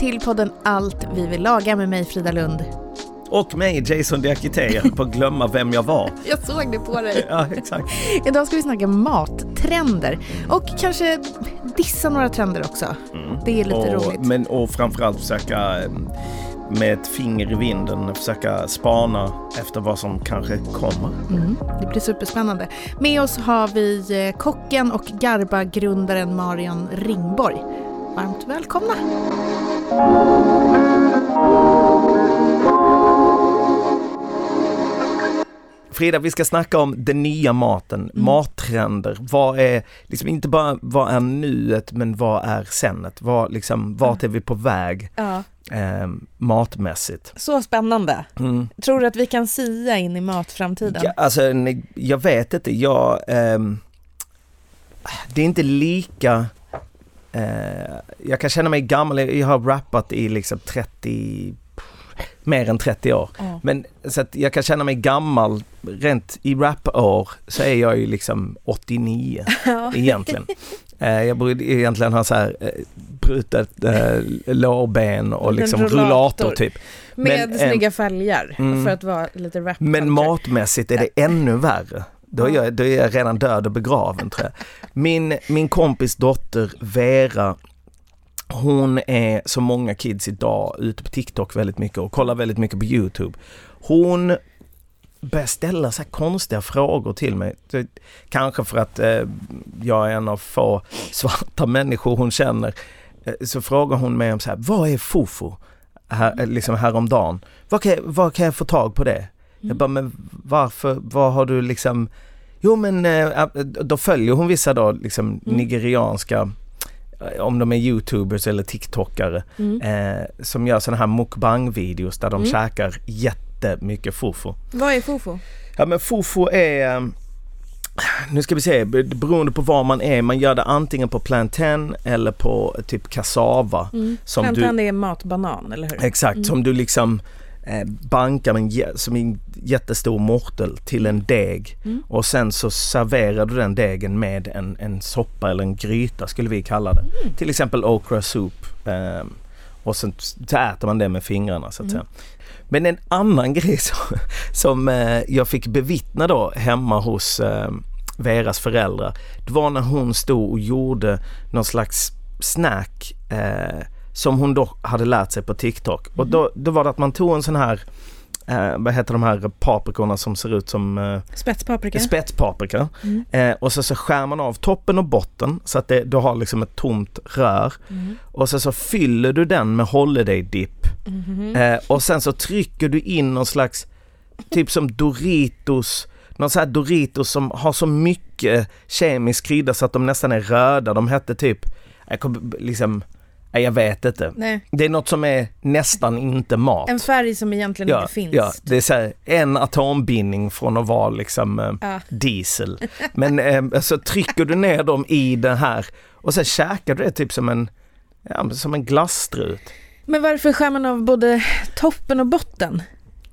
Till podden Allt vi vill laga med mig Frida Lund. Och mig, Jason Diakité. Jag höll på att glömma vem jag var. Jag såg det på dig. Ja, exakt. Idag ska vi snacka mattrender och kanske dissa några trender också. Det är lite och, roligt. Men, och framförallt försöka med ett finger i vinden försöka spana efter vad som kanske kommer. Mm, det blir superspännande. Med oss har vi eh, kocken och Garba-grundaren Marion Ringborg. Varmt välkomna! Frida, vi ska snacka om den nya maten, Mm. mattrender. Vad är, liksom inte bara vad är nuet, men vad är senet? Vad, liksom, vart är vi på väg Ja, eh, matmässigt? så spännande. Mm. Tror du att vi kan sia in i matframtiden? Ja, alltså, jag vet inte, jag... ehm, det är inte lika... eh, jag kan känna mig gammal, jag har rappat i liksom 30... Mer än 30 år. Ja. Men så att jag kan känna mig gammal, rent i rapår så är jag ju liksom 89 egentligen. Eh, jag borde egentligen ha så här eh, brutet eh, lårben och liksom rullator. rullator typ. Med Men, snygga fälgar mm. för att vara lite rap Men culture. matmässigt är det ännu värre. Då är, Ja. jag, då är jag redan död och begraven tror jag. Min, min kompis dotter Vera, hon är som många kids idag ute på TikTok väldigt mycket och kollar väldigt mycket på YouTube. Hon börjar ställa så konstiga frågor till mig. Kanske för att eh, jag är en av få svarta människor hon känner. Eh, så frågar hon mig om så här, vad är fofo? Här, eh, liksom häromdagen. Vad kan, vad kan jag få tag på det? Jag bara, men varför, vad har du liksom Jo men eh, då följer hon vissa då liksom nigerianska eh, om de är youtubers eller tiktokare Mm. eh, som gör sådana här mukbang-videos där de Mm. käkar jättemycket fofo. Vad är fofo? Ja men fofo är eh, nu ska vi se, be- beroende på var man är, man gör det antingen på plantain eller på eh, typ kassava. Mm. Som Plantain du, är matbanan, eller hur? exakt, som du liksom eh, bankar med en, som en jättestor mortel till en deg Mm. och sen så serverar du den degen med en, en soppa eller en gryta skulle vi kalla det. Mm. Till exempel okra soup. Eh, och sen så äter man det med fingrarna så att Mm. säga. Men en annan grej som, som eh, jag fick bevittna då hemma hos eh, Veras föräldrar. Det var när hon stod och gjorde någon slags snack eh, som hon då hade lärt sig på TikTok. Och då, då var det att man tog en sån här, eh, vad heter de här paprikorna som ser ut som eh, Spetspaprika? spetspaprika. Mm. Eh, och så, så skär man av toppen och botten så att det, du har liksom ett tomt rör. Mm. Och så, så fyller du den med holiday dip. Mhm. Eh, och sen så trycker du in någon slags, typ som Doritos, någon sån här Doritos som har så mycket kemisk krydda så att de nästan är röda. De hette typ, jag kommer liksom, nej, jag vet inte. Nej, Det är något som är nästan inte mat. en färg som egentligen Ja, inte finns. ja, det är så här, en atombindning från att vara liksom eh, Ja. diesel. Men eh, så trycker du ner dem i den här och sen käkar du det typ som en, ja, som en glasstrut. Men varför skär man av både toppen och botten?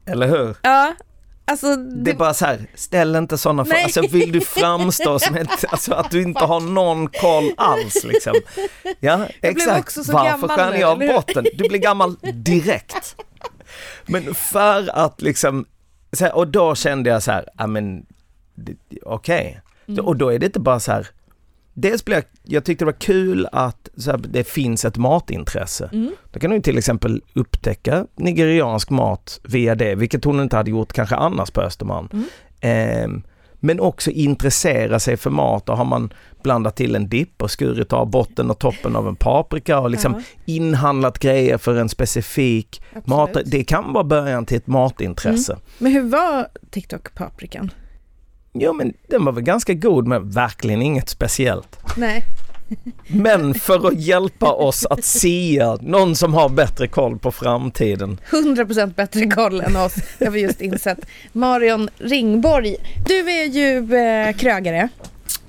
Eller hur? Ja, alltså... Det, Det är bara så här, ställ inte sådana frågor. Alltså vill du framstå som ett, alltså att du inte har någon koll alls liksom. Ja, exakt. också så Varför skär ni av botten? Du blir gammal direkt. Men för att liksom, här, och då kände jag så här, ja men det- okej. Mm. Och då är det inte bara så här, dels blev jag, jag tyckte det var kul att så här, det finns ett matintresse. Mm. Då kan du till exempel upptäcka nigeriansk mat via det, vilket hon inte hade gjort kanske annars på Östermalm. Mm. Ehm, men också intressera sig för mat och har man blandat till en dipp och skurit av botten och toppen av en paprika och liksom Ja. inhandlat grejer för en specifik mat. Absolut. Det kan vara början till ett matintresse. Men hur var TikTok-paprikan? Jo men den var väl ganska god men verkligen inget speciellt. Nej. Men för att hjälpa oss att sia, någon som har bättre koll på framtiden. 100% bättre koll än oss, det har vi just insett. Marion Ringborg, du är ju eh, krögare.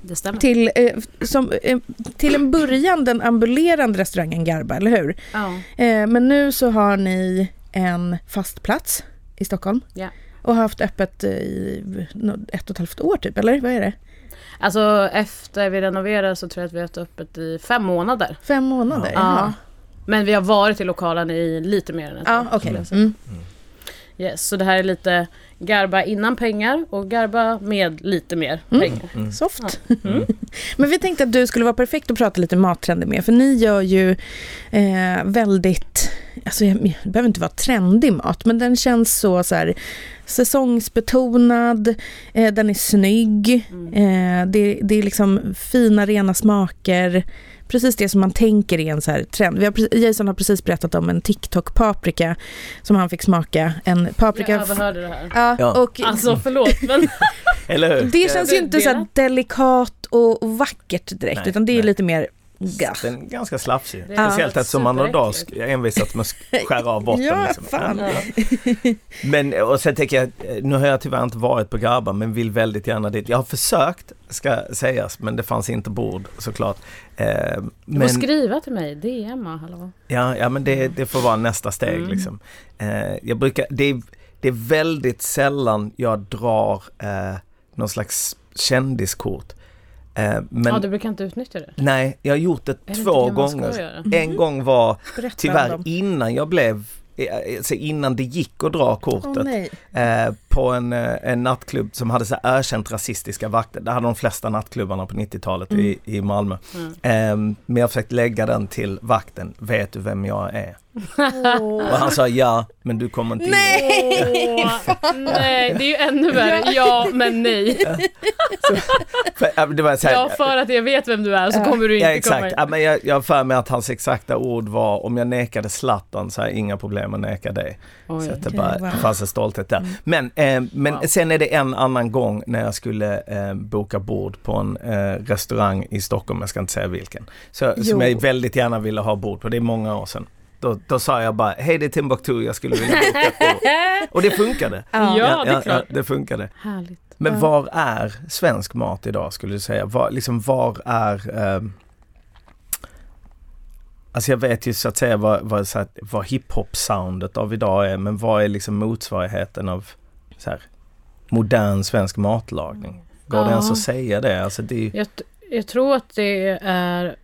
Det stämmer. Till, eh, som, eh, till en början den ambulerande restaurangen Garba, eller hur? Ja. Eh, men nu så har ni en fast plats i Stockholm. Ja. Och har haft öppet i ett och ett halvt år typ, eller vad är det? Alltså efter vi renoverade så tror jag att vi har haft öppet i fem månader. Fem månader? Ja. jaha. Men vi har varit i lokalen i lite mer än ett Ja, år, jag säga. Mm. Yes, så det här är lite Garba innan pengar och Garba med lite mer Mm. pengar. Soft. Mm. Men vi tänkte att du skulle vara perfekt att prata lite mattrender med, för ni gör ju eh, väldigt, alltså jag- det behöver inte vara trendig mat, men den känns så, så här säsongsbetonad, eh, den är snygg, eh, det, det är liksom fina rena smaker, precis det som man tänker är en så här trend. Vi har, Jason har precis berättat om en TikTok-paprika som han fick smaka, en paprika... Jag överhörde det här. Ja, Ja. och Alltså förlåt men Eller hur? det känns ju inte det- så här delikat och och vackert direkt, Nej, utan det är nej. lite mer gaff. Den är ganska slafsig. Det är Speciellt eftersom man har dag envisats med att skära av botten. Ja, liksom. fan. Ja. Men och sen tänker jag, nu har jag tyvärr inte varit på Garba men vill väldigt gärna dit. Jag har försökt, ska sägas, men det fanns inte bord såklart. Eh, Du men, får skriva till mig, DMa, hallå. ja, ja, men det, det får vara nästa steg Mm. liksom. Eh, jag brukar, det, är- det är väldigt sällan jag drar eh, någon slags kändiskort. Eh, men Ja, du brukar inte utnyttja det? nej, jag har gjort det det två gånger. En gång var Berätta tyvärr innan jag blev, alltså innan det gick att dra kortet. Nej. eh, på en, eh, en nattklubb som hade så här erkänt rasistiska vakter. Det hade de flesta nattklubbarna på 90-talet i, i Malmö. Mm. Eh, men jag försökte lägga den till vakten. Vet du vem jag är? Och han sa ja, men du kommer inte in. Åh, nej, det är ju ännu värre. Ja, men nej. För, ja, det var så här, Ja, för att jag vet vem du är så kommer du inte Ja exakt, komma ja, in. men jag, jag har för mig att hans exakta ord var om jag nekade Zlatan så har jag inga problem att neka dig. Oj. Så att det bara wow. Mm. det fanns en stolthet där. Men, eh, men Wow. sen är det en annan gång när jag skulle eh, boka bord på en eh, restaurang i Stockholm, jag ska inte säga vilken. Så, Jo. som jag väldigt gärna ville ha bord på, det är många år sedan. Då, då sa jag bara, hej det är Timbuktu, jag skulle vilja boka bord. Och det funkade. Ja, det är klart. det funkade. Härligt. Men Ja. var är svensk mat idag skulle du säga? Var, liksom, var är... ehm, alltså jag vet ju så att säga vad, vad, så vad hiphop-soundet av idag är men vad är liksom motsvarigheten av så här, modern svensk matlagning? Går det Ja. ens att säga det? Alltså det är Jag, jag tror att det är,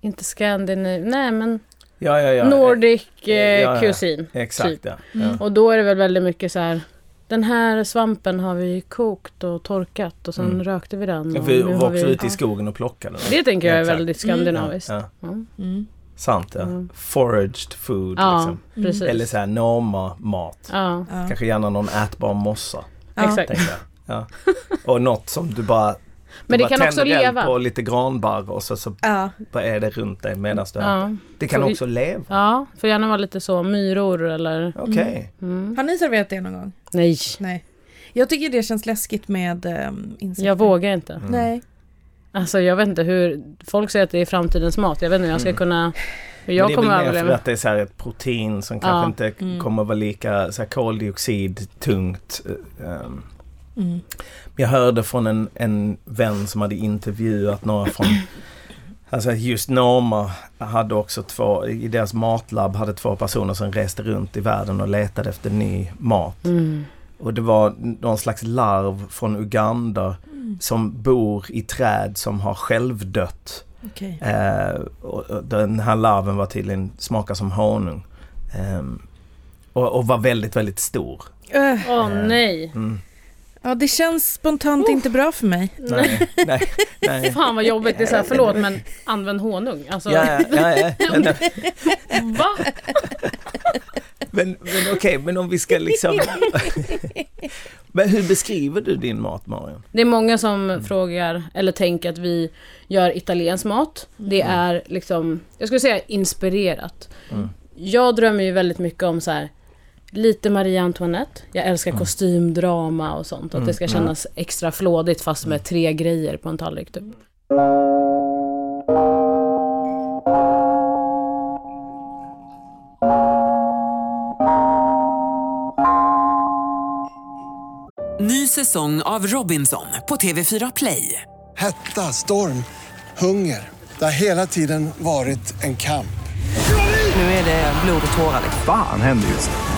inte Scandinav, nej men ja, ja, ja. Nordic eh, ja, ja. cuisine. Exakt typ. ja. Mm. Och då är det väl väldigt mycket så här. Den här svampen har vi kokt och torkat och sen Mm. rökte vi den. Ja, Och Vi var också vi... ute i skogen och plockade. den. Det tänker jag är Exakt. väldigt skandinaviskt. Ja, Ja, Mm. sant ja. Mm. Foraged food ja liksom. Eller så här norma-mat. Ja, Ja. Kanske gärna någon ätbar mossa. Ja. exakt. Ja. Och något som du bara Men det kan också leva. på lite granbarr och så, så Ja. vad är det runt dig medan du äter. Ja. Det kan Så vi- också leva. ja, får gärna vara lite så myror eller... Okej. Mm. Har ni serverat det någon gång? Nej, Nej. Jag tycker det känns läskigt med um, insekter. jag vågar inte. Mm. Nej. Alltså jag vet inte hur... Folk säger att det är framtidens mat. Jag vet inte hur jag ska Mm. kunna... Hur Men jag det är väl mer för att det är så här ett protein som Ja. kanske inte Mm. kommer vara lika så här koldioxidtungt. Um, Mm. Jag hörde från en, en vän som hade intervjuat några från Alltså just Norma hade också två, i deras matlab hade två personer som reste runt i världen och letade efter ny mat. Mm. Och det var någon slags larv från Uganda som bor i träd som har självdött. Okej. Eh, och den här larven var tydligen, smakar som honung. Ehm, och, och var väldigt, väldigt stor. Åh nej. Mm. Ja, det känns spontant inte bra för mig. Nej, nej, nej. Fan vad jobbigt. Det är så här, förlåt men använd honung. Alltså, Ja, ja, ja, ja. Men, va? men, men okej, men om vi ska liksom... men hur beskriver du din mat, Marion? Det är många som frågar eller tänker att vi gör italiensk mat. Det är liksom, jag skulle säga inspirerat. Mm. Jag drömmer ju väldigt mycket om så här Lite Marie Antoinette. Jag älskar mm. kostymdrama och sånt. Att det ska mm. kännas mm. extra flådigt fast med tre grejer på en tallrik typ. Ny säsong av Robinson på TV4 Play. Hetta, storm, hunger. Det har hela tiden varit en kamp. Nu är det blod och tårar. Vad fan händer just nu?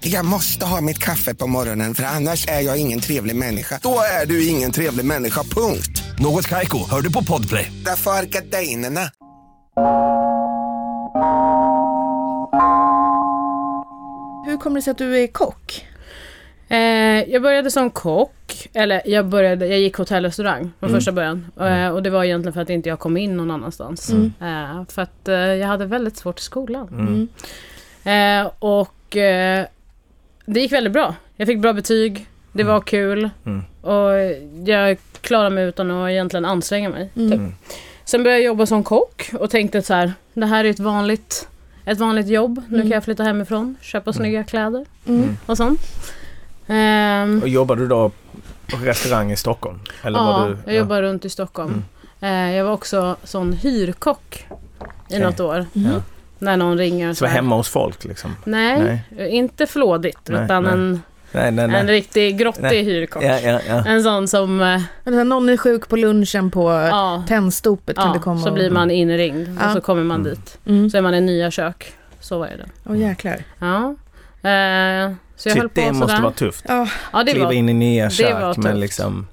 Jag måste ha mitt kaffe på morgonen för annars är jag ingen trevlig människa. Då är du ingen trevlig människa, punkt. Något Kaiko, hör du på Podplay. Därför är gardinerna. Hur kommer det sig att du är kock? Eh, jag började som kock, eller jag började, jag gick hotell och restaurang från första början. Eh, och det var egentligen för att inte jag kom in någon annanstans. Eh, för att eh, jag hade väldigt svårt i skolan. Eh, och eh, det gick väldigt bra. Jag fick bra betyg, det var kul. Mm. Och jag klarade mig utan att egentligen anstränga mig. Typ. Sen började jag jobba som kock och tänkte så här, det här är ett vanligt, ett vanligt jobb. Nu kan jag flytta hemifrån, köpa snygga kläder och sånt. Ehm, Och jobbar du då på restaurang i Stockholm? Eller ja, var du, jag jobbar runt i Stockholm. Eh, jag var också sån hyrkock i Okej. något år. Ja. När någon ringer och Så här. hemma hos folk liksom? Nej, inte flådigt Nej, utan nej. En, Nej, nej, nej. en riktig grottig Nej. hyrkock. Ja, ja, ja. En sån som, eh, Eller någon är sjuk på lunchen på ja, tändstopet kan du komma så och... blir man inringd Ja. och så kommer man Mm. dit. Mm. Så är man i nya kök. Så var det. Åh jäklar. Ja. Eh, så jag höll Shit, på det måste sådär. vara tufft. Ja, Ja, det Kliva var, in i nya det kök var men liksom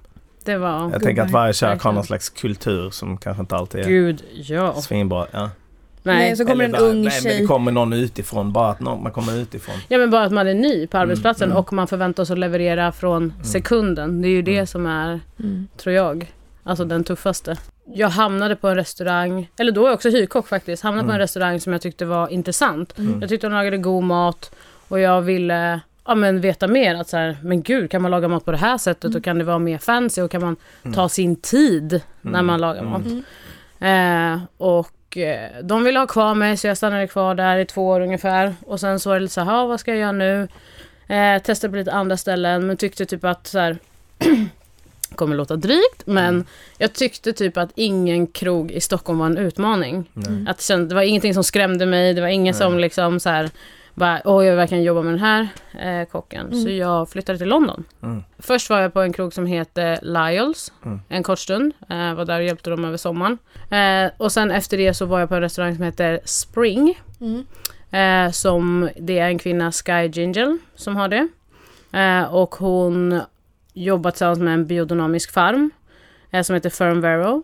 det var Jag tänker att varje kök har någon slags kultur som kanske inte alltid är Gud, ja. svinbra. Ja. Nej, Nej, så kommer Eller en ung nej, men tjej. det kommer någon utifrån, bara att någon, man kommer utifrån. Ja men bara att man är ny på arbetsplatsen mm. och man förväntas att leverera från sekunden. Det är ju det Mm. som är, Mm. tror jag, alltså den tuffaste. Jag hamnade på en restaurang, eller då var jag också hyrkock faktiskt, hamnade på en Mm. restaurang som jag tyckte var intressant. Mm. Jag tyckte de lagade god mat och jag ville ja, men veta mer. Att så här, men gud, kan man laga mat på det här sättet och kan det vara mer fancy och kan man ta sin tid när man lagar mat. Eh, och eh, de ville ha kvar mig så jag stannade kvar där i två år ungefär. Och sen så var det lite så här, "Ha, vad ska jag göra nu? Eh, testade på lite andra ställen men tyckte typ att så här kommer låta drygt men jag tyckte typ att ingen krog i Stockholm var en utmaning. Nej. Att det var ingenting som skrämde mig, det var ingen Nej. som liksom så här bara, åh jag vill verkligen jobba med den här eh, kocken. Så jag flyttade till London. Mm. Först var jag på en krog som heter Lyles Mm. en kort stund. Eh, var där och hjälpte dem över sommaren. Eh, och sen efter det så var jag på en restaurang som heter Spring. Mm. Eh, som, det är en kvinna, Sky Gingel, som har det. Eh, och hon jobbar tillsammans med en biodynamisk farm eh, som heter Firmvero.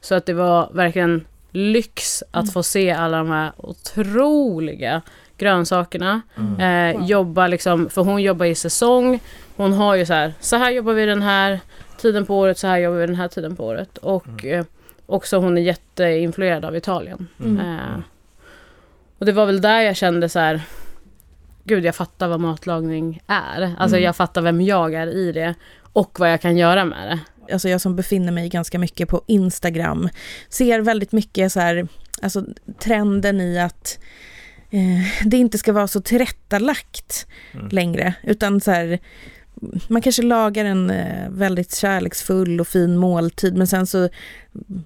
Så att det var verkligen lyx att få se alla de här otroliga grönsakerna. Eh, Jobba liksom, för hon jobbar i säsong. Hon har ju så här, så här jobbar vi den här tiden på året, så här jobbar vi den här tiden på året. Och eh, också hon är jätteinfluerad av Italien. Eh, och det var väl där jag kände så här, gud jag fattar vad matlagning är. Alltså jag fattar vem jag är i det och vad jag kan göra med det. alltså jag som befinner mig ganska mycket på Instagram, ser väldigt mycket så här, alltså trenden i att eh, det inte ska vara så tillrättalagt längre, utan så här, man kanske lagar en eh, väldigt kärleksfull och fin måltid, men sen så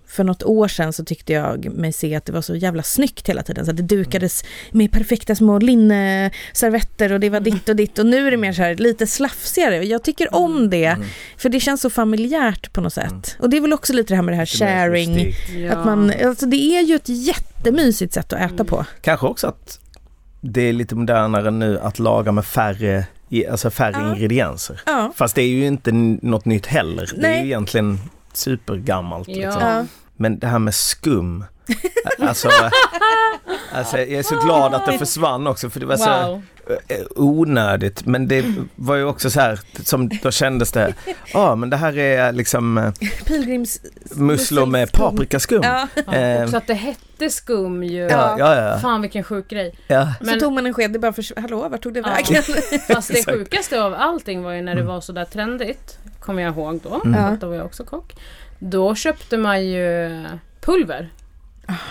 för något år sedan så tyckte jag mig se att det var så jävla snyggt hela tiden. Så att det dukades med perfekta små linneservetter och det var ditt och ditt och nu är det mer så här lite slafsigare. Jag tycker om det, för det känns så familjärt på något sätt. Och det är väl också lite det här med det här sharing. Att man, alltså det är ju ett jättemysigt sätt att äta på. Kanske också att det är lite modernare nu att laga med färre, alltså färre Ja. ingredienser. Ja. Fast det är ju inte något nytt heller. Det är Nej. ju egentligen supergammalt. Ja. Liksom. Ja. Men det här med skum. Alltså, alltså jag är så glad att det försvann också för det var så, Wow. Onödigt men det var ju också så här som då kändes det, ja men det här är liksom eh, Pilgrims... musslor med paprikaskum. Ja. Ja, Eh, också att det hette skum ju. Ja, ja, ja. Fan vilken sjuk grej. ja. Så Men- tog man en sked, det bara för... Hallå, vart tog det Ja. vägen? Fast det sjukaste av allting var ju när det var sådär trendigt. Kommer jag ihåg då. Mm. Då var jag också kock. Då köpte man ju pulver.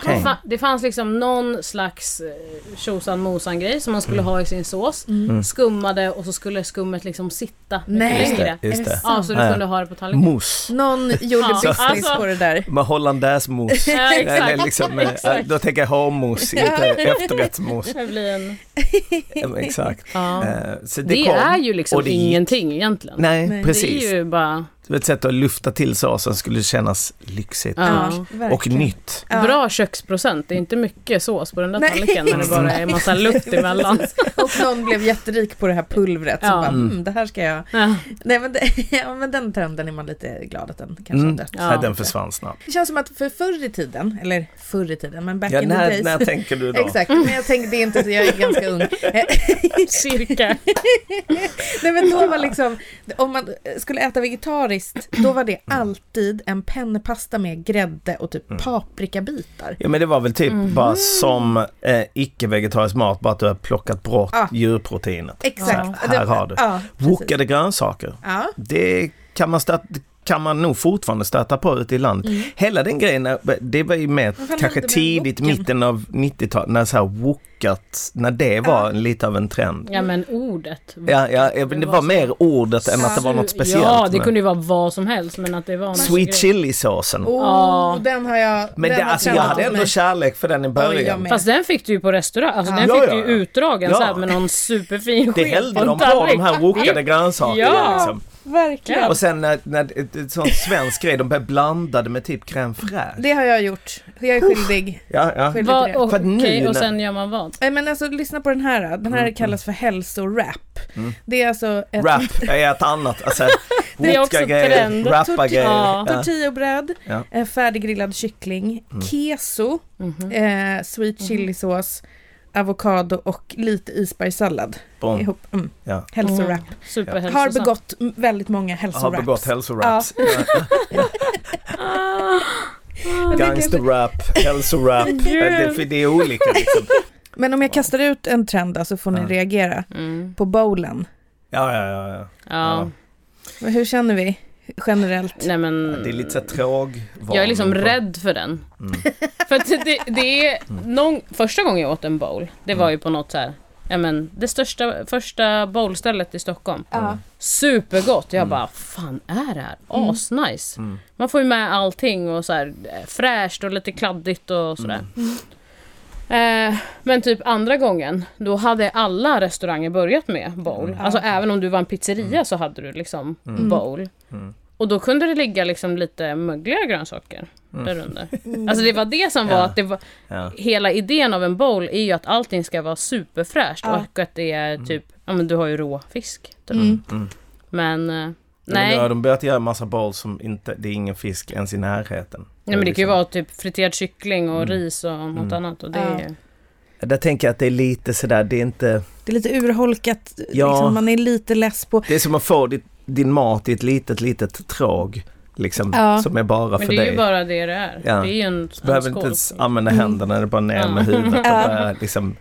Okej. Fa- Det fanns liksom någon slags eh, tjosan mosan grej som man skulle Mm. ha i sin sås. Skummade och så skulle skummet liksom sitta Nej. Just längre. det, just det? Ja, så du kunde ha det på tallriken. Mousse. Någon gjorde Ja, business alltså- på det där. Med hollandaismos. Ja, Eller exakt. liksom, eh, Exakt. då tänker jag hårmos, inte efterrättsmos. Det blir en... Ja, Exakt. Ja. Eh, Så det, Det kom, är ju liksom och det ingenting egentligen. Nej, Nej. precis. Det är ju bara... Det var ett sätt att lufta till såsen skulle kännas lyxigt. Ja. Och verkligen. nytt. Ja. Bra köksprocent. Det är inte mycket sås på den där tallriken när det bara är massa luft emellan. Och någon blev jätterik på det här pulvret. Så Ja. bara, Mm. mm, det här ska jag... Ja. Nej men, det, ja, men den trenden är man lite glad att den kanske Mm. har dött. Ja. Den försvann snabbt. Det känns som att för förr i tiden, eller förr i tiden, men back Ja, in the när, days. när tänker du då? Exakt, men jag tänkte det är inte, jag är ganska ung. Cirka. Nej men då var liksom, om man skulle äta vegetariskt, då var det alltid en pennepasta med grädde och typ paprikabitar. Ja men det var väl typ Mhm. bara som eh, icke-vegetarisk mat, bara att du har plockat bort Ah. djurproteinet. Exakt. Så här har du. Ja, precis. Wokade grönsaker. Ja. Det kan man, stöta, kan man nog fortfarande stöta på ute i landet. Hela den grejen, eh, det var ju mer Mm. kanske tidigt, woken? mitten av 90-talet, när så här wokat, när det var lite av en trend. Ja men ordet. Ja, ja, ja, men det var mer ordet än att det var något speciellt. Ja, det med. kunde ju vara vad som helst men att det var en Sweet grej. chili-såsen. Oh, Ja. den har jag... Men den det, alltså, jag hade ändå kärlek för den i början. Fast den fick du ju på restaurang. Alltså Ja. den Ja, fick ja, du ja. ju utdragen Ja. så här med någon superfin Det sked hällde en de på de här wokade grönsakerna. Ja. Liksom. Verkligen. Och sen när, när ett, sånt svensk grej, de började blanda det med typ crème fraîche. Det har jag gjort. Jag är skyldig. Ja, ja. Skyldig Va, till det. och, För att nu okej, och när- sen gör man vad? Nej men alltså lyssna på den här. Den här Mm, kallas för hälsorap. Det är alltså ett Rap är ett annat, alltså Det är också trend. rappa grejer. Ja. Ja. tortillabröd, Ja. eh, färdiggrillad kyckling, keso, Mhm. eh, sweet chilisås, avokado och lite isbergssallad Boom. ihop. Mm. Ja. Hälsorap. Mm. Har begått väldigt många Har hälsoraps. begått hälsoraps. Ah. Gangsterrap, hälsorap, det, för det är olika liksom. Men om jag kastar ut en trend då, så får ni Ja. reagera. Mm. På bowlen. Ja, ja, ja. ja. Ja. Hur känner vi generellt? Nej men. Det är lite så tråg Jag är liksom rädd för den. Mm. för att det, det är någon, första gången jag åt en bowl, det var ju på något så här, ja men det största, första bowlstället i Stockholm. Ja. Supergott. Jag bara, fan är det här? Asnice. Mm. Man får ju med allting och så här eh, fräscht och lite kladdigt och sådär. Eh, men typ andra gången, då hade alla restauranger börjat med bowl. Alltså även om du var en pizzeria så hade du liksom bowl. Mm. Och då kunde det ligga liksom lite mögliga grönsaker där under. Alltså det var det som var Ja. att det var Ja. Hela idén av en bowl är ju att allting ska vara superfräscht Ja. och att det är typ, ja men du har ju rå fisk. Typ. Mm. Mm. Men eh, Nej. nej. Men nu har de börjat göra en massa bowls som inte, det är ingen fisk ens i närheten. Nej men det kan ju liksom- vara typ friterad kyckling och Mm. ris och något Mm. annat och det Ja. är Där tänker jag att det är lite sådär, det är inte... Det är lite urholkat, Ja. liksom, man är lite less på... Det är som att få ditt, din mat i ett litet, litet tråg. Liksom, Ja. som är bara Men för det är dig. ju bara det det är. Ja. Det är ju en, Du behöver en inte ens använda händerna, det är bara ner Ja. med huvudet och Ja. bara liksom...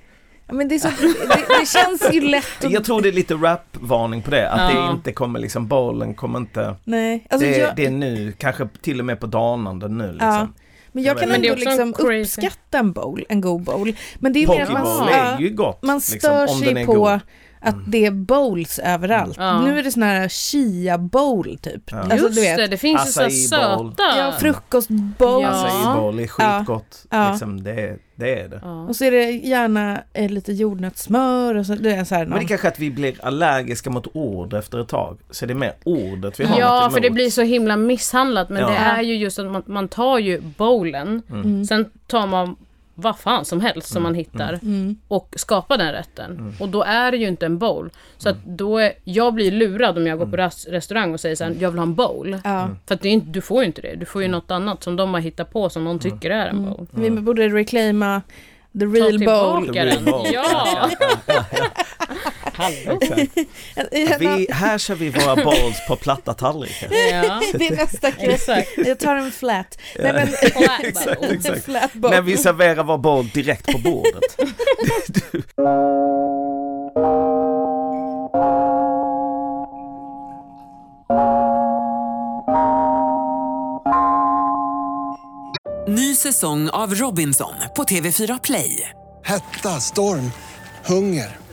Men det, är så, det, det känns ju lätt att... Jag tror det är lite rap-varning på det, att Ja. det inte kommer liksom, bowlen kommer inte... Nej, alltså det, jag, det är nu, kanske till och med på danande nu liksom. Ja. men jag kan Men ändå liksom crazy- uppskatta en bowl, en god bowl. Men det är ju mer att man, är ju gott. man liksom, stör om den sig är på god. Mm. att det är bowls överallt. Ja. Nu är det sån här chia bowl typ. Ja. Alltså Just du vet. det, det finns ju så här Acai bowl. söta. Ja, frukostbowl. Ja. Acai bowl är skitgott. Ja. Liksom, det, det är det. Ja. Och så är det gärna eh, lite jordnötssmör och så, det är så här Men det är kanske att vi blir allergiska mot ord efter ett tag. Så det är mer ordet vi har Ja, för det blir så himla misshandlat. Men Ja. det är ju just att man, man tar ju bowlen, Mm. sen tar man vad fan som helst som man hittar Mm. och skapar den rätten. Mm. Och då är det ju inte en bowl. Så att då är, jag blir lurad om jag går på Mm. restaurang och säger så här, jag vill ha en bowl. Ja. För att det är inte, du får ju inte det. Du får ju Mm. något annat som de har hittat på som någon tycker är en bowl. Vi borde reclaima the real bowl. tillbaka The real den. bowl. Ja! Hallå? Exakt. Vi, här kör vi våra balls på platta tallrikar. Ja, Det är nästa grej. exakt. Jag tar en flat. Nej, men, Flat bowl. Exakt. flat bowl. När vi serverar vår boll direkt på bordet. Ny säsong av Robinson på TV4 Play. Hetta, storm, hunger.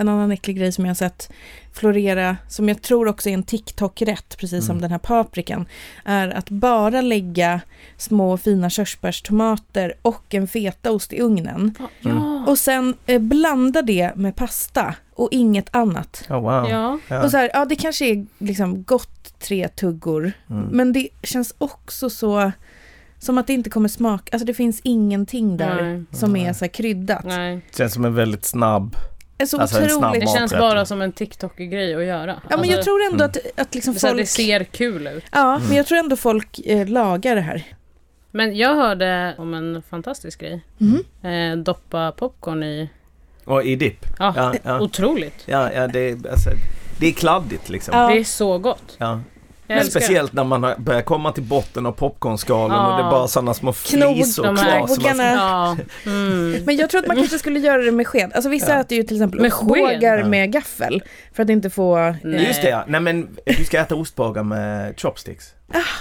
en annan äcklig grej som jag har sett florera, som jag tror också är en TikTok-rätt, precis som den här paprikan, är att bara lägga små fina körsbärstomater och en fetaost i ugnen. Ja. Och sen eh, blanda det med pasta och inget annat. Oh, wow. Ja. Ja. Och så här, ja det kanske är liksom gott tre tuggor, Mm. men det känns också så som att det inte kommer smaka, alltså det finns ingenting där Nej. som är så här kryddat. Nej. Känns som en väldigt snabb. Det är så Alltså, otroligt. Det känns bara som en TikTok-grej att göra. Ja men jag tror ändå att, att liksom att det folk... ser kul ut. Ja, men jag tror ändå folk eh, lagar det här. Men jag hörde om en fantastisk grej. Mhm. Eh, doppa popcorn i... Och i dipp. Ja, Ja, ja. otroligt. Ja, ja det, är, alltså, det är kladdigt liksom. Ja. Det är så gott. Ja. Jag speciellt när man har- börjar komma till botten av popcornskalen och det är Ja. bara sådana små Knog, flisor de kvar. här som man-. Ja. Mm. Men jag tror att man kanske skulle göra det med sked. Alltså vissa Ja. äter ju till exempel Med sked? ostbågar Ja. med gaffel. För att inte få... Nej. Just det ja. Nej men du ska äta ostbågar med chopsticks.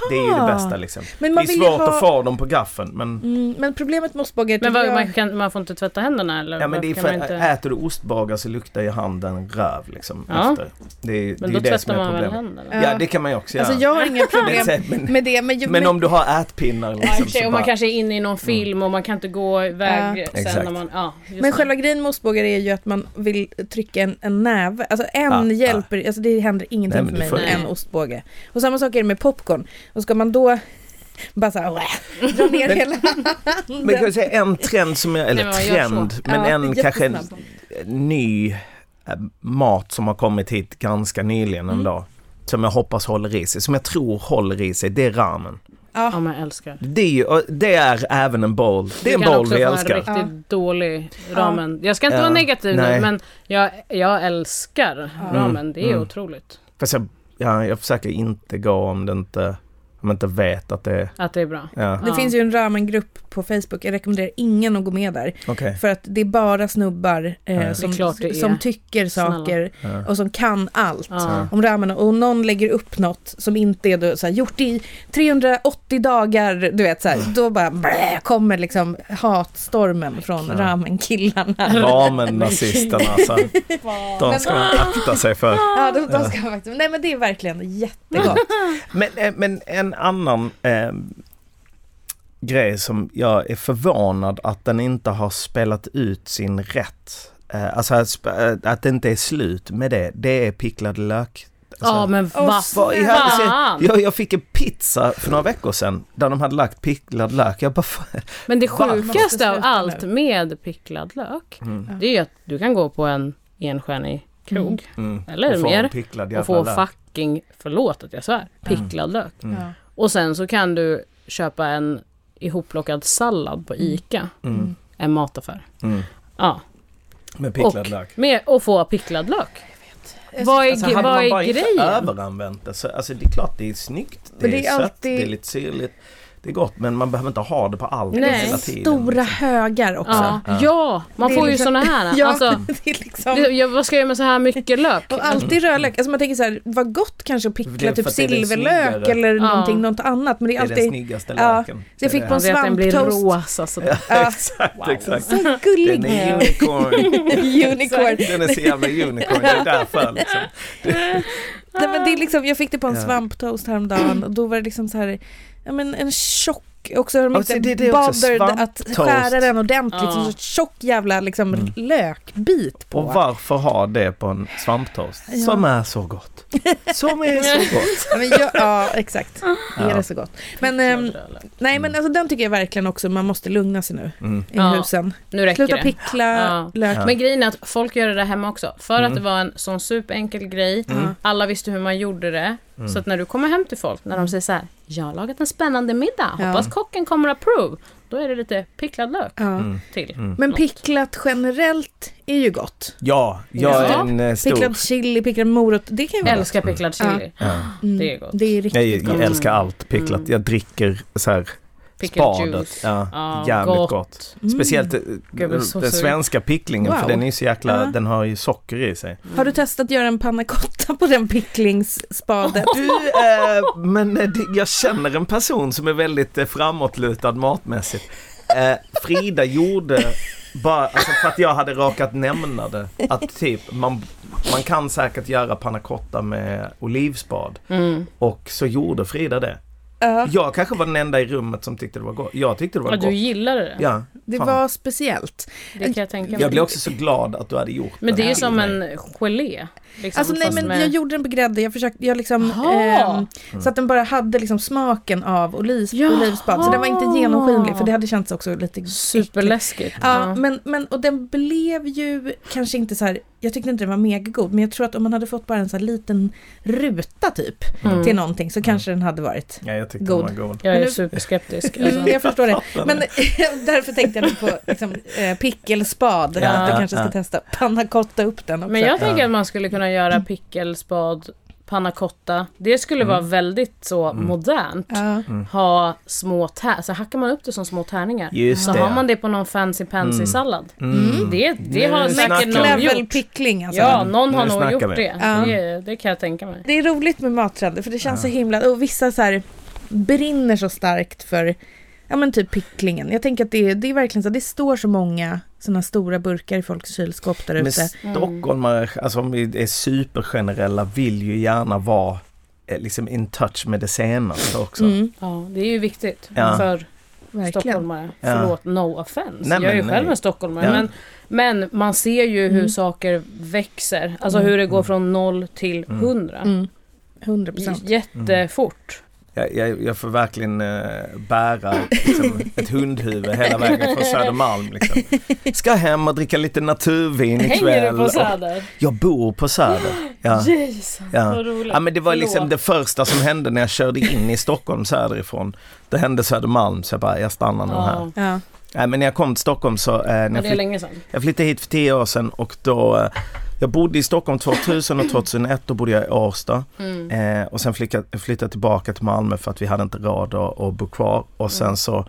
Det är ju det bästa liksom. Men Det man är vill ju svårt ha- att få dem på gaffeln men Mm, men problemet med ostbågar Men vad, jag... man, kan, man får inte tvätta händerna eller? Ja men det är för inte... äter du ostbågar så luktar ju handen röv liksom Ja. efter. Det är, Men det då är det som tvättar är man väl problemet. händerna? Ja. Det kan man ju också göra. Alltså jag har inga problem Men, men, med det. Men, men om du har ätpinnar liksom så och man bara, kanske är inne i någon film och man kan inte gå iväg Ja. sen Exakt. när man... Ja, Men det. själva grejen med ostbågar är ju att man vill trycka en, en näve. Alltså en Ja, ja. hjälper, alltså det händer ingenting Nej, för mig med en ostbåge. Och samma sak är det med popcorn. Och ska man då bara såhär dra ner Men- hela Men kan jag säga en trend som jag, eller Nej, trend, så. men Ja, en kanske en ny eh, mat som har kommit hit ganska nyligen Mm. dag. Som jag hoppas håller i sig, som jag tror håller i sig, det är ramen. Ja, men jag älskar. Det är, ju, det är även en bowl. Det är en Du kan bowl också vi få älskar. en riktigt dålig ramen. Jag ska inte Ja. vara negativ Nej. nu men jag, jag älskar ramen. Det är Mm. otroligt Fast jag, ja, jag försöker inte gå om det inte, om jag inte vet att det är, att det är bra. ja, Det Ja. finns ju en ramengrupp på Facebook, jag rekommenderar ingen att gå med där. okej. För att det är bara snubbar eh, Ja. som, som tycker saker Ja. och som kan allt. Ja. Om ramen och någon lägger upp något som inte är då, så här, gjort i 380 dagar, du vet så här, då bara blä, kommer liksom hatstormen från Ja. ramenkillarna. Ramen-nazisterna alltså. De ska man akta sig för. Ja, de, de ska faktiskt, nej men det är verkligen jättegott. Men, eh, men en annan eh, grej som jag är förvånad att den inte har spelat ut sin rätt. Eh, alltså att, eh, att det inte är slut med det. Det är picklad lök. Alltså, Ja men Åh, vad fan! jag, jag fick en pizza för några veckor sedan där de hade lagt picklad lök. Jag bara. Men det Va? Sjukaste av allt med picklad lök, Mm. det är ju att du kan gå på en enstjärnig krog Mm. Eller Och mer. och få lök. fucking, förlåt att jag svär, picklad lök. Mm. Och sen så kan du köpa en ihopplockad sallad på ICA, Mm. en mataffär. Mm. Ja, Med picklad och, lök. med, och få picklad lök. Vad är, Alltså, hade vad man bara är grejen? överanvänt det så, alltså det är klart det är snyggt, det, är, det är sött, alltid- det är lite syrligt. Det är gott men man behöver inte ha det på allt Nej. hela tiden. Stora högar också. Ja, ja man är får ju liksom- såna här. Ja, Alltså, det är liksom... det, jag, vad ska jag göra med så här mycket lök? Och alltid rödlök. Alltså man tänker så här, vad gott kanske att är pickla typ är den silverlök eller Ja. någonting, något annat. Men det Det är är den alltid snyggaste Ja, löken. jag fick Det på är en att den blir svamptoast. rosa sådär. Ja, Exakt, exakt. så Den gullig. är unicorn. Unicorn. Den är så jävla unicorn, det är därför liksom. Nej, men det är liksom, jag fick det på en Ja. svamptoast häromdagen och då var det liksom så här, ja men en tjock, också har de inte det- det är bothered att skära den ordentligt, Ja. så tjock jävla liksom lökbit på. Och varför ha det på en svamptoast? Ja. Som är så gott. Som är så gott. Ja, ja exakt, är Ja. det så gott. Men ehm, nej men alltså den tycker jag verkligen också man måste lugna sig nu Mm. i Ja. husen. Nu räcker Sluta det. pickla Ja. lök. Ja. Men grejen är att folk gör det där hemma också. För Mm. att det var en sån superenkel grej. Mm. Alla visste hur man gjorde det. Mm. Så att när du kommer hem till folk, när de säger så här, jag har lagat en spännande middag, Ja. hoppas kocken kommer approve. Då är det lite picklad lök Ja. Mm. till. Mm. Men picklat generellt är ju gott. Ja, jag är Ja. en eh, stor... Picklad chili, picklad morot, det kan ju vara Älskar picklad chili. Ja. Mm, Det är gott. Det är riktigt Jag, gott. jag älskar allt picklat. Mm. Jag dricker så här Spadet. juice. Ja, Ja, jävligt gott. gott. Mm. Speciellt eh, Gud, så den svenska picklingen Wow. för den är ju så jäkla, Ja. den har ju socker i sig. Har du testat att göra en panna cotta på den picklingsspaden? Du, eh, men eh, det, jag känner en person som är väldigt eh, framåtlutad matmässigt. Eh, Frida gjorde bara, alltså för att jag hade råkat nämna det, att typ man, man kan säkert göra panna cotta med olivspad. Mm. Och så gjorde Frida det. Ja, Jag kanske var den enda i rummet som tyckte det var gott. Jag tyckte det var Ja, du gott. gillade det? Ja, det fan. var speciellt. Det kan jag tänka mig. Jag blev också så glad att du hade gjort Men det är ju som mig. en gelé. Liksom, Alltså nej men med- jag gjorde den på grädde, jag försökte, jag liksom, ehm, så att den bara hade liksom smaken av oliv, Jaha. olivspad. Så den var inte genomskinlig för det hade känts också lite. Superläskigt. Ja, men, men och den blev ju kanske inte så här, jag tyckte inte den var megagod, men jag tror att om man hade fått bara en så här liten ruta typ Mm. till någonting så kanske den hade varit Ja, jag tyckte God. den var god. Jag är nu- superskeptisk. Mm, Alltså. jag förstår det. Men därför tänkte jag på liksom, eh, pickelspad. Ja, att jag ja, kanske ska ja. testa panna cotta upp den också. Men jag tänker Ja. att man skulle kunna göra pickelspad, panna cotta. Det skulle vara väldigt så Mm. modernt. ja. Ha små tär, så hackar man upp det som små tärningar. Just så det. har man det på någon fancy pansy Mm. sallad. Mm. Det, det har säkert någon gjort. pickling alltså. Ja, någon har Nu nog snackar gjort det. Ja. det. Det kan jag tänka mig. Det är roligt med mattrender för det känns så himla, och vissa så här brinner så starkt för, ja men typ picklingen. Jag tänker att det, är- det är verkligen så, det står så många sådana stora burkar i folks kylskåp där Men ute. stockholmare, alltså om vi är supergenerella, vill ju gärna vara eh, liksom in touch med det senaste också. Mm, Ja, det är ju viktigt Ja. för verkligen. stockholmare. Ja. Förlåt, no offense. Nej, jag är ju men själv nej. en stockholmare. Ja. Men, men man ser ju hur Mm. saker växer. Alltså Mm. hur det går från noll till Mm. hundra. Mm, 100 procent. Jättefort. Jag, jag, jag får verkligen eh, bära liksom, ett hundhuvud hela vägen från Södermalm. Liksom. Ska hem och dricka lite naturvin ikväll. Hänger du på och- Söder? Jag bor på Söder. Ja. Jesus, Ja. vad roligt. Ja men det var liksom det första som hände när jag körde in i Stockholm söderifrån. Det hände Södermalm så jag bara, jag stannar nog här. Ja, Ja. Nej men när jag kom till Stockholm så, eh, när jag, flytt, länge sedan. jag flyttade hit för tio år sedan och då, eh, jag bodde i Stockholm 2000 och 2001, då bodde jag i Årsta. Mm. Eh, och sen flyttade flyttade tillbaka till Malmö för att vi hade inte råd att, bo kvar. Och sen Mm. så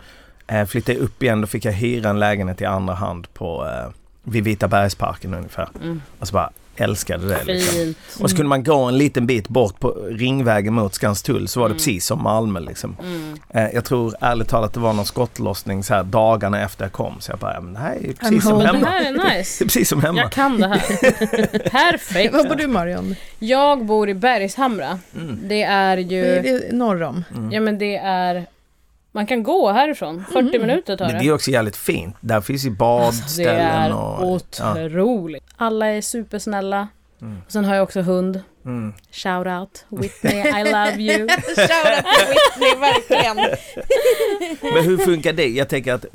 eh, flyttade jag upp igen, då fick jag hyra en lägenhet i andra hand på, eh, vid Vita bergsparken ungefär. Mm. Och så bara älskade det liksom. Fint. Och så kunde man gå en liten bit bort på Ringvägen mot Skanstull så var det Mm. precis som Malmö liksom. Mm. Eh, jag tror ärligt talat det var någon skottlossning så här dagarna efter jag kom. Så jag bara, men det här är precis som. Men det hemma. här är Det nice. är precis som hemma. Jag kan det här. Perfekt. Var bor du Marion? Jag bor i Bergshamra. Mm. Det är är ju... det norr om? Mm. Ja men det är... Man kan gå härifrån. 40 minuter tar Men det det. är också jävligt fint. Där finns ju Alltså, det badställen är och... Ja. otroligt. Alla är supersnälla. Mm. Och sen har jag också hund. Mm. Shout out Whitney, I love you. Shoutout till Whitney, verkligen. Men hur funkar det? Jag tänker att,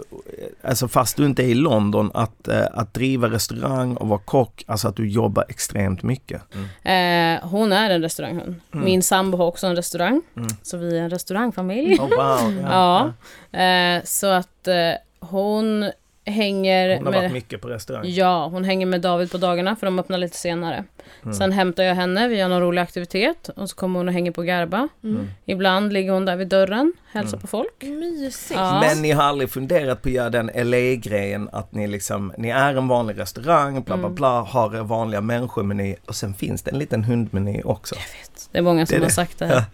alltså fast du inte är i London, att, eh, att driva restaurang och vara kock, alltså att du jobbar extremt mycket. Eh, hon är en restauranghund. Mm. Min sambo har också en restaurang. Mm. Så vi är en restaurangfamilj. Oh, wow. Ja. Eh, så att eh, hon hänger Hon har med... varit mycket på restaurang. Ja, hon hänger med David på dagarna för de öppnar lite senare. Mm. Sen hämtar jag henne, vi gör någon rolig aktivitet och så kommer hon och hänger på Garba. Mm. Ibland ligger hon där vid dörren, hälsar på folk. Mysigt. Ja. Men ni har aldrig funderat på att göra den LA-grejen att ni liksom, ni är en vanlig restaurang, bla Mm. bla bla, har vanliga människomeny och sen finns det en liten hundmeny också. Det är många som Det är har det. sagt det.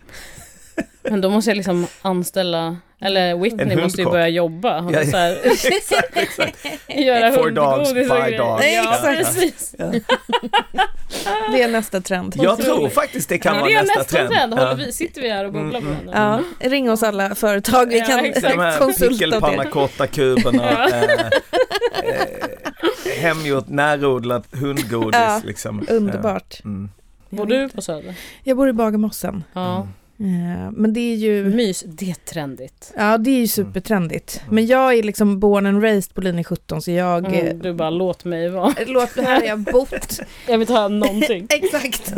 Men då måste jag liksom anställa, eller Whitney måste ju börja jobba. Ja, så här, exakt, exakt. göra Four dogs, five dogs. Ja, Exakt. precis. Det är nästa trend. Jag tror faktiskt det kan Ja, vara det är nästa, nästa trend. trend. Ja. vi, sitter vi här och bubblar på den? Ja, ring oss alla företag, vi Ja, kan exakt. De här konsulta åt pickelpanna er. cotta kuberna, Ja. eh, eh, hemgjort närodlat hundgodis Ja, liksom. Underbart. Mm. Bor du på Söder? Jag bor i Bagarmossen. Ja. Eh, Men det är ju... Mys, det är trendigt. Ja, det är ju supertrendigt. Men jag är liksom born and raised på linje 17 så jag... eh, Mm, du bara, låt mig vara. Låt det här har jag bott. Jag vill inte höra någonting. Exakt.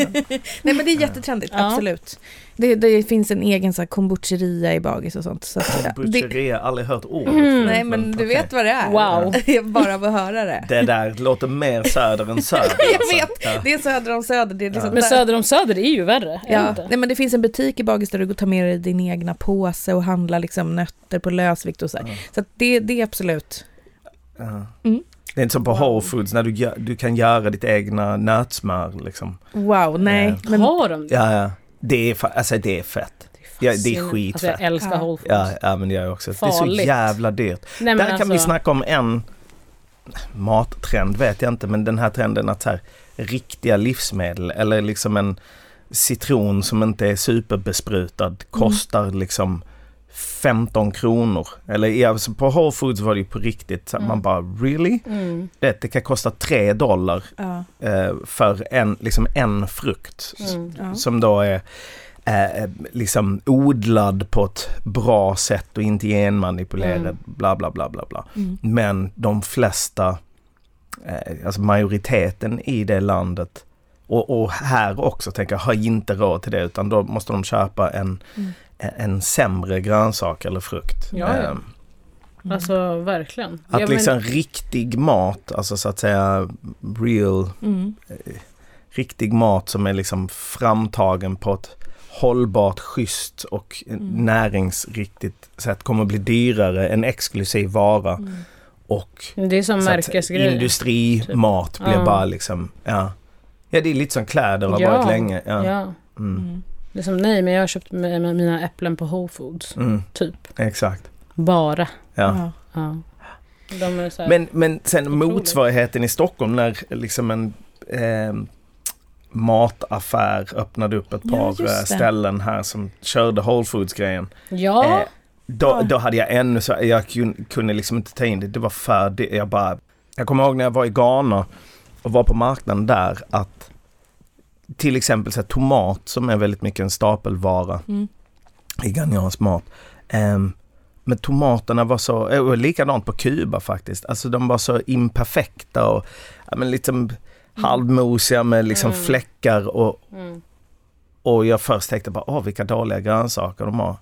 Nej men det är jättetrendigt, Ja. absolut. Det, det finns en egen så här kombucheria i Bagis och sånt. Så att, det, aldrig hört ordet Mm. nej men du okej. vet vad det är. Wow. Jag bara vill höra det. Det där låter mer söder än söder. Jag alltså. vet, Ja. det är söder om söder. Det är liksom Men där- söder om söder, det är ju värre. är det Ja, nej, men det finns en butik i Bagis där du går och tar med dig din egna påse och handlar liksom nötter på lösvikt och så här. Så att det, det är absolut. Ja. Mm. Det är inte som på Whole Foods när du, gör, du kan göra ditt egna nötsmör liksom. Wow, nej. Ja. Men, Har de det? Ja, ja. Det är, alltså det är fett. Ja, det är skitfett. Alltså jag älskar Ja. Whole Foods. Ja, ja men jag också. Det är så Farligt. jävla dyrt. Nej, men Där kan alltså, vi snacka om en mattrend vet jag inte men den här trenden att så här, riktiga livsmedel eller liksom en citron som inte är superbesprutad kostar liksom 15 kronor. Eller alltså på Whole Foods var det ju på riktigt. Här, Man bara really? Mm. Det, det kan kosta 3 dollar ja, eh, för en, liksom en frukt. Mm. ja. Som då är eh, liksom odlad på ett bra sätt och inte genmanipulerad. Mm. Bla bla bla bla bla. Mm. Men de flesta, eh, alltså majoriteten i det landet och, och här också tänker jag, har inte råd till det utan då måste de köpa en, Mm. En, sämre grönsak eller frukt. Ja, ja. Eh, Alltså verkligen. Att Ja, men- liksom riktig mat, alltså så att säga real, Mm. riktig mat som är liksom framtagen på ett hållbart, schysst och Mm. näringsriktigt sätt kommer bli dyrare, en exklusiv vara Mm. och Det är som märkesgrejer. industrimat blir Ja. bara liksom, ja. Ja det är lite som kläder har Ja, varit länge. Ja. Ja. Mm. Mm. Det är som nej, men jag har köpt mina äpplen på Whole Foods. Mm. Typ. Exakt. Bara. Ja. Ja. Ja. De är så här, Men, men sen Otroligt. motsvarigheten i Stockholm när liksom en eh, mataffär öppnade upp ett Ja, par just eh, ställen här som körde Whole Foods-grejen. ja. Eh, då, Ja. då hade jag ännu så, jag kun- kunde liksom inte ta in det, det var för det, jag bara, jag kommer ihåg när jag var i Ghana och var på marknaden där att till exempel så tomat som är väldigt mycket en stapelvara Mm. i ghanesiansk mat. Ehm, men tomaterna var så, eh, och likadant på Kuba faktiskt, alltså de var så imperfekta och ja, men liksom halvmosiga med liksom Mm. fläckar och, Mm. och jag först tänkte bara, åh vilka dåliga grönsaker de har.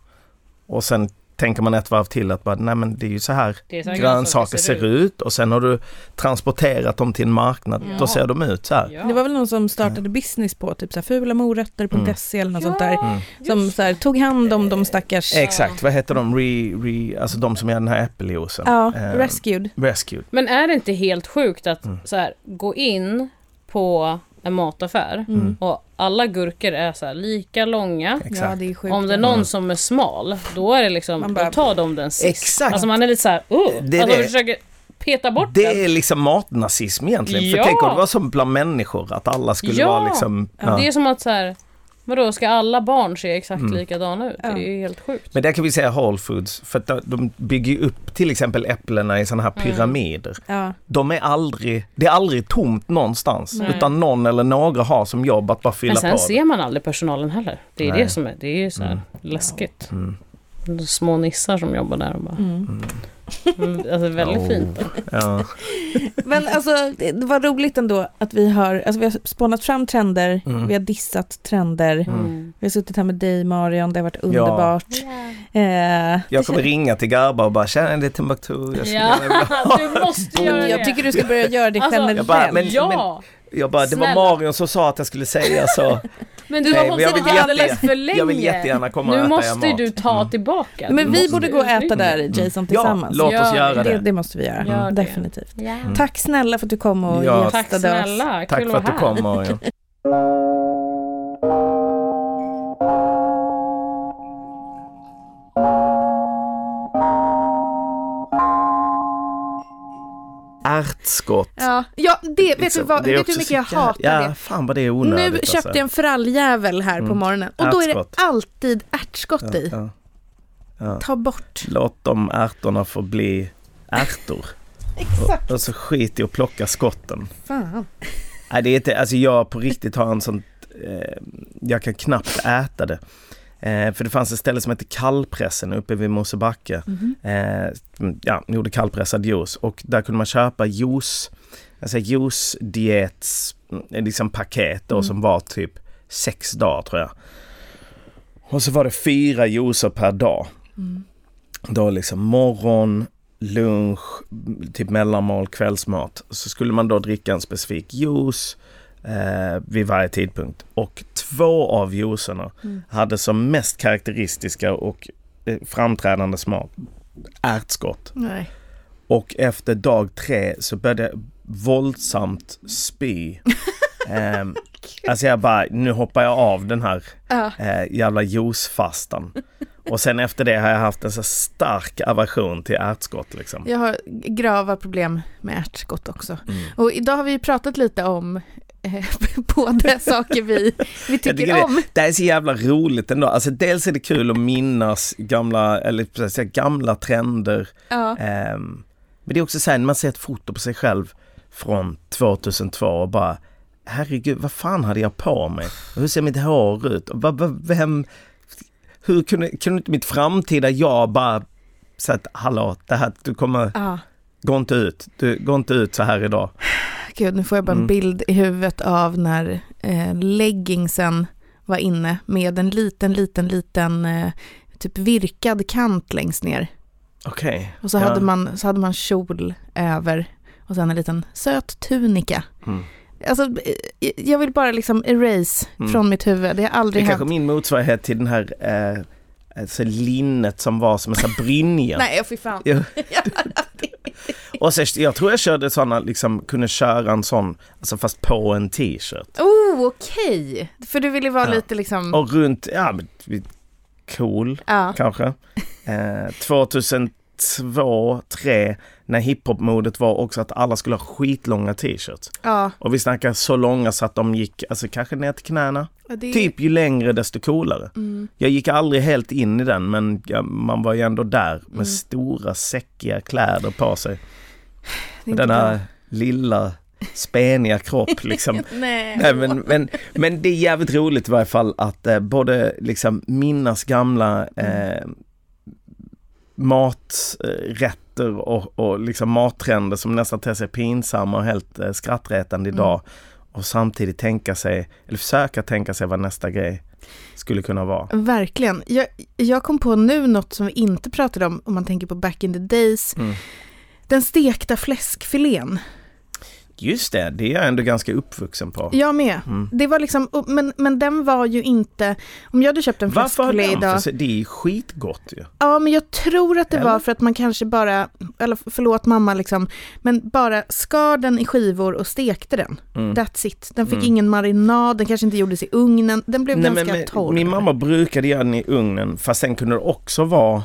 Och sen tänker man ett varv till att bara, nej men det är ju så här så här grönsaker ser ut och sen har du transporterat dem till en marknad, Ja. då ser de ut så här. Ja. Det var väl någon som startade business på typ så här fulamorötter.se eller något sånt där. Mm. Som så här, tog hand om de stackars, Exakt, vad heter de? Re, re, alltså de som gör den här äppeljuicen. ja, Eh, rescued. Rescued. Men är det inte helt sjukt att Mm. så här, gå in på en mataffär Mm. och alla gurkor är så här lika långa. Ja, det är sjukt. Om det är någon som är smal, då är det liksom, Man bara- då tar de den sist. Exakt. Alltså man är lite så här, uh, Det är alltså det. försöker peta bort Det den. är liksom matnazism egentligen. Ja. För tänk om det var som bland människor, att alla skulle Ja. vara liksom... Ja. Det är som att så här, vadå, ska alla barn se exakt Mm. likadana ut? Ja. Det är ju helt sjukt. Men där kan vi säga Whole Foods, för att de- bygger upp till exempel äpplena i sådana här Mm. pyramider. Ja, De är aldrig, det är aldrig tomt någonstans. Nej. Utan någon eller några har som jobb att bara fylla Men sen på. ser man aldrig personalen heller. Det är Nej. det som är, det är ju så här Mm. läskigt. Mm. De Små nissar som jobbar där och bara, mm. mm, alltså väldigt Oh. fint. Ja. Men alltså det var roligt ändå att vi har, alltså vi har spånat fram trender, Mm. vi har dissat trender, Mm. vi har suttit här med dig Marion, det har varit underbart. Eh, Jag kommer ringa till Garba och bara tjena det är Timbuktu. Jag skulle Ja, gärna vilja ha." du måste göra det. jag tycker du ska börja göra det Alltså, generellt. Jag bara, men- ja, Jag bara, det var Snälla. Marion som sa att jag skulle säga så. men du har hållit jag vill på alldeles för länge. jag vill jättegärna komma och Nu äta måste er ju du ta Mm. tillbaka. Men vi måste borde gå och äta där Jason Ja, tillsammans. låt oss Gör göra det, det. det måste vi göra, Gör det. definitivt. Ja. Tack snälla för att du kom och Ja, Tack gästade oss. snälla, Tack kul för att att du kom Marion. Ärtskott. Ja, ja det, vet, Liksom, du vad, det är vet hur mycket jag hatar Ja, det? fan vad det är onödigt Nu köpte alltså. jag en fralljävel här på Mm. morgonen och då är det Ärtskott. alltid ärtskott i. Ja, ja. Ta bort. Låt de ärtorna få bli ärtor. Exakt. Och så skit i att plocka skotten. Fan. Nej, det är inte, alltså jag på riktigt har en sån, eh, jag kan knappt äta det. Eh, för det fanns ett ställe som hette Kallpressen uppe vid Mosebacke. Mhm. Eh, ja, gjorde kallpressad juice och där kunde man köpa juice, alltså juice-diets, mm, liksom paket då Mm. som var typ sex dagar tror jag. Och så var det fyra juicer per dag. Mm. Då liksom morgon, lunch, typ mellanmål, kvällsmat. Så skulle man då dricka en specifik juice eh, vid varje tidpunkt. Och två av juicerna Mm. hade som mest karaktäristiska och eh, framträdande smak ärtskott. Nej. Och efter dag tre så började våldsamt spy. Ehm, alltså jag bara, nu hoppar jag av den här eh, jävla juicefastan. Och sen efter det har jag haft en så stark aversion till ärtskott liksom. Jag har grava problem med ärtskott också. Mm. Och idag har vi pratat lite om eh, båda saker vi, vi tycker om. Det är så jävla roligt ändå. Alltså dels är det kul att minnas gamla, eller säga, gamla trender. Ja. Ehm, men det är också så här, när man ser ett foto på sig själv från 2002 och bara Herregud, vad fan hade jag på mig? Hur ser mitt hår ut? Vem, hur kunde, kunde inte mitt framtida jag bara att hallå, det här, du kommer, Ja. gå inte ut, du, gå inte ut så här idag. Gud, nu får jag bara en Mm. bild i huvudet av när eh, leggingsen var inne med en liten, liten, liten eh, typ virkad kant längst ner. Okej. Och så, Ja. hade man, så hade man kjol över och sen en liten söt tunika. Mm. Alltså, eh, jag vill bara liksom erase Mm. från mitt huvud. Det har Det aldrig är kanske hänt. min motsvarighet till den här eh, alltså linnet som var som en sån här brynja. Nej, fy fan. Ja. Och så, jag tror jag körde sådana, liksom kunde köra en sån, alltså fast på en t-shirt. Oh, okej. För du ville vara Ja. lite liksom... Och runt, ja cool Ja. kanske. Eh, 2002, 2003 när hiphop-modet var också att alla skulle ha skitlånga t-shirts. ja. Och vi snackar så långa så att de gick, alltså kanske ner till knäna. Det... Typ ju längre desto coolare. Mm. Jag gick aldrig helt in i den men ja, man var ju ändå där med Mm. stora säckiga kläder på sig. Med inte den här bra. lilla speniga kropp liksom. Nej. Nej, men, men, men det är jävligt roligt i varje fall att eh, både liksom minnas gamla eh, maträtter och, och liksom mattrender som nästan ter sig pinsamma och helt eh, skrattretande idag. Och samtidigt tänka sig, eller försöka tänka sig vad nästa grej skulle kunna vara. Verkligen. Jag, jag kom på nu något som vi inte pratade om, om man tänker på back in the days. Mm. Den stekta fläskfilén. Just det, det är jag ändå ganska uppvuxen på. Jag med. Mm. Det var liksom, men, men den var ju inte, om jag hade köpt en Varför har fläskfilé den idag. för sig? Det är skitgott ju. Ja, men jag tror att det Eller? var för att man kanske bara, eller förlåt mamma liksom, men bara skar den i skivor och stekte den. Mm. That's it. Den fick Mm. ingen marinad, den kanske inte gjordes i ugnen, den blev Nej, ganska men, torr. min mamma brukade göra den i ugnen fast sen kunde det också vara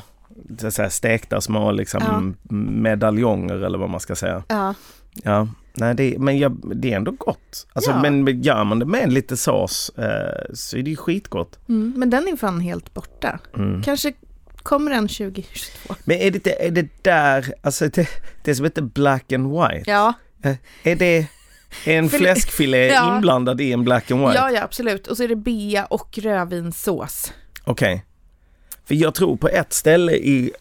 så säga, stekta små liksom, medaljonger eller vad man ska säga. Ja, Ja, nej, det, men jag, det är ändå gott. Alltså, Ja. Men gör man det med lite sås eh, så är det ju skitgott. mm, men den är fan helt borta. Mm. Kanske kommer den 2022. Men är det, är det där, alltså det, det som heter black and white, Ja, eh, är det är en Fil- fläskfilé Ja. inblandad i en black and white? ja, ja absolut. Och så är det bea och rödvinssås. Okej. För jag tror på ett ställe i,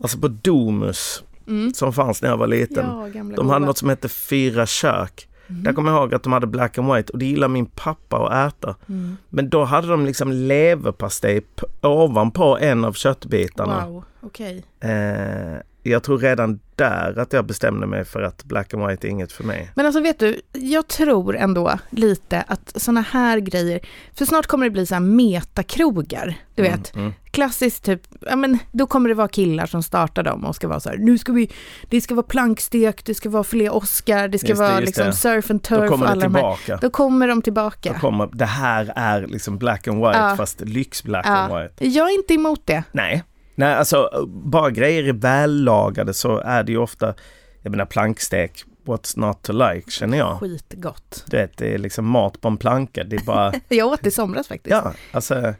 alltså på Domus som fanns när jag var liten. Ja, de hade goda. något som hette Fyra kök. Där kommer jag ihåg att de hade black and white och det gillar min pappa att äta. Mm. Men då hade de liksom leverpastej ovanpå en av köttbitarna. Wow, okej. Eh, jag tror redan där att jag bestämde mig för att black and white är inget för mig. Men alltså vet du, jag tror ändå lite att såna här grejer, för snart kommer det bli så här metakrogar, du vet. Mm. Klassiskt typ, ja men då kommer det vara killar som startar dem och ska vara så här, nu ska vi, det ska vara plankstek, det ska vara filé Oscar, det ska Just det, vara just liksom det. surf and Då turf och kommer det alla de här. tillbaka. Då kommer de tillbaka. Då kommer, det här är liksom black and white Ja. fast lyx black and Ja, white. jag är inte emot det. Nej, nej alltså bara grejer är vällagade så är det ju ofta, jag menar plankstek, what's not to like känner jag. Skitgott. Du vet, det är liksom mat på en planka, det är bara, Jag åt det i somras faktiskt. ja alltså,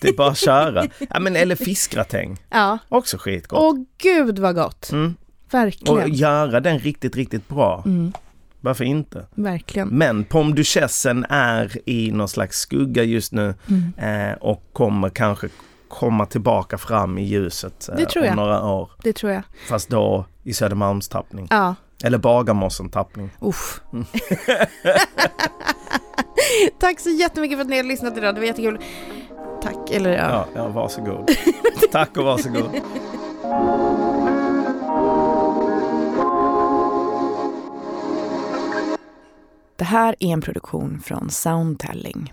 det är bara att köra. Ja men eller fiskgratäng, Ja. också skitgott. Åh gud vad gott. Mm. Verkligen. Och göra den riktigt, riktigt bra. Mm, Varför inte? verkligen. Men Pomme duchessen är i någon slags skugga just nu Mm. eh, och kommer kanske komma tillbaka fram i ljuset eh, Det tror om jag. några år. Det tror jag. Fast då i Södermalmstappning. Ja, Eller Bagarmossen-tappning. uff. Tack så jättemycket för att ni har lyssnat idag, det var jättekul. Tack, eller ja. Ja, ja varsågod. Tack och varsågod. Det här är en produktion från Soundtelling.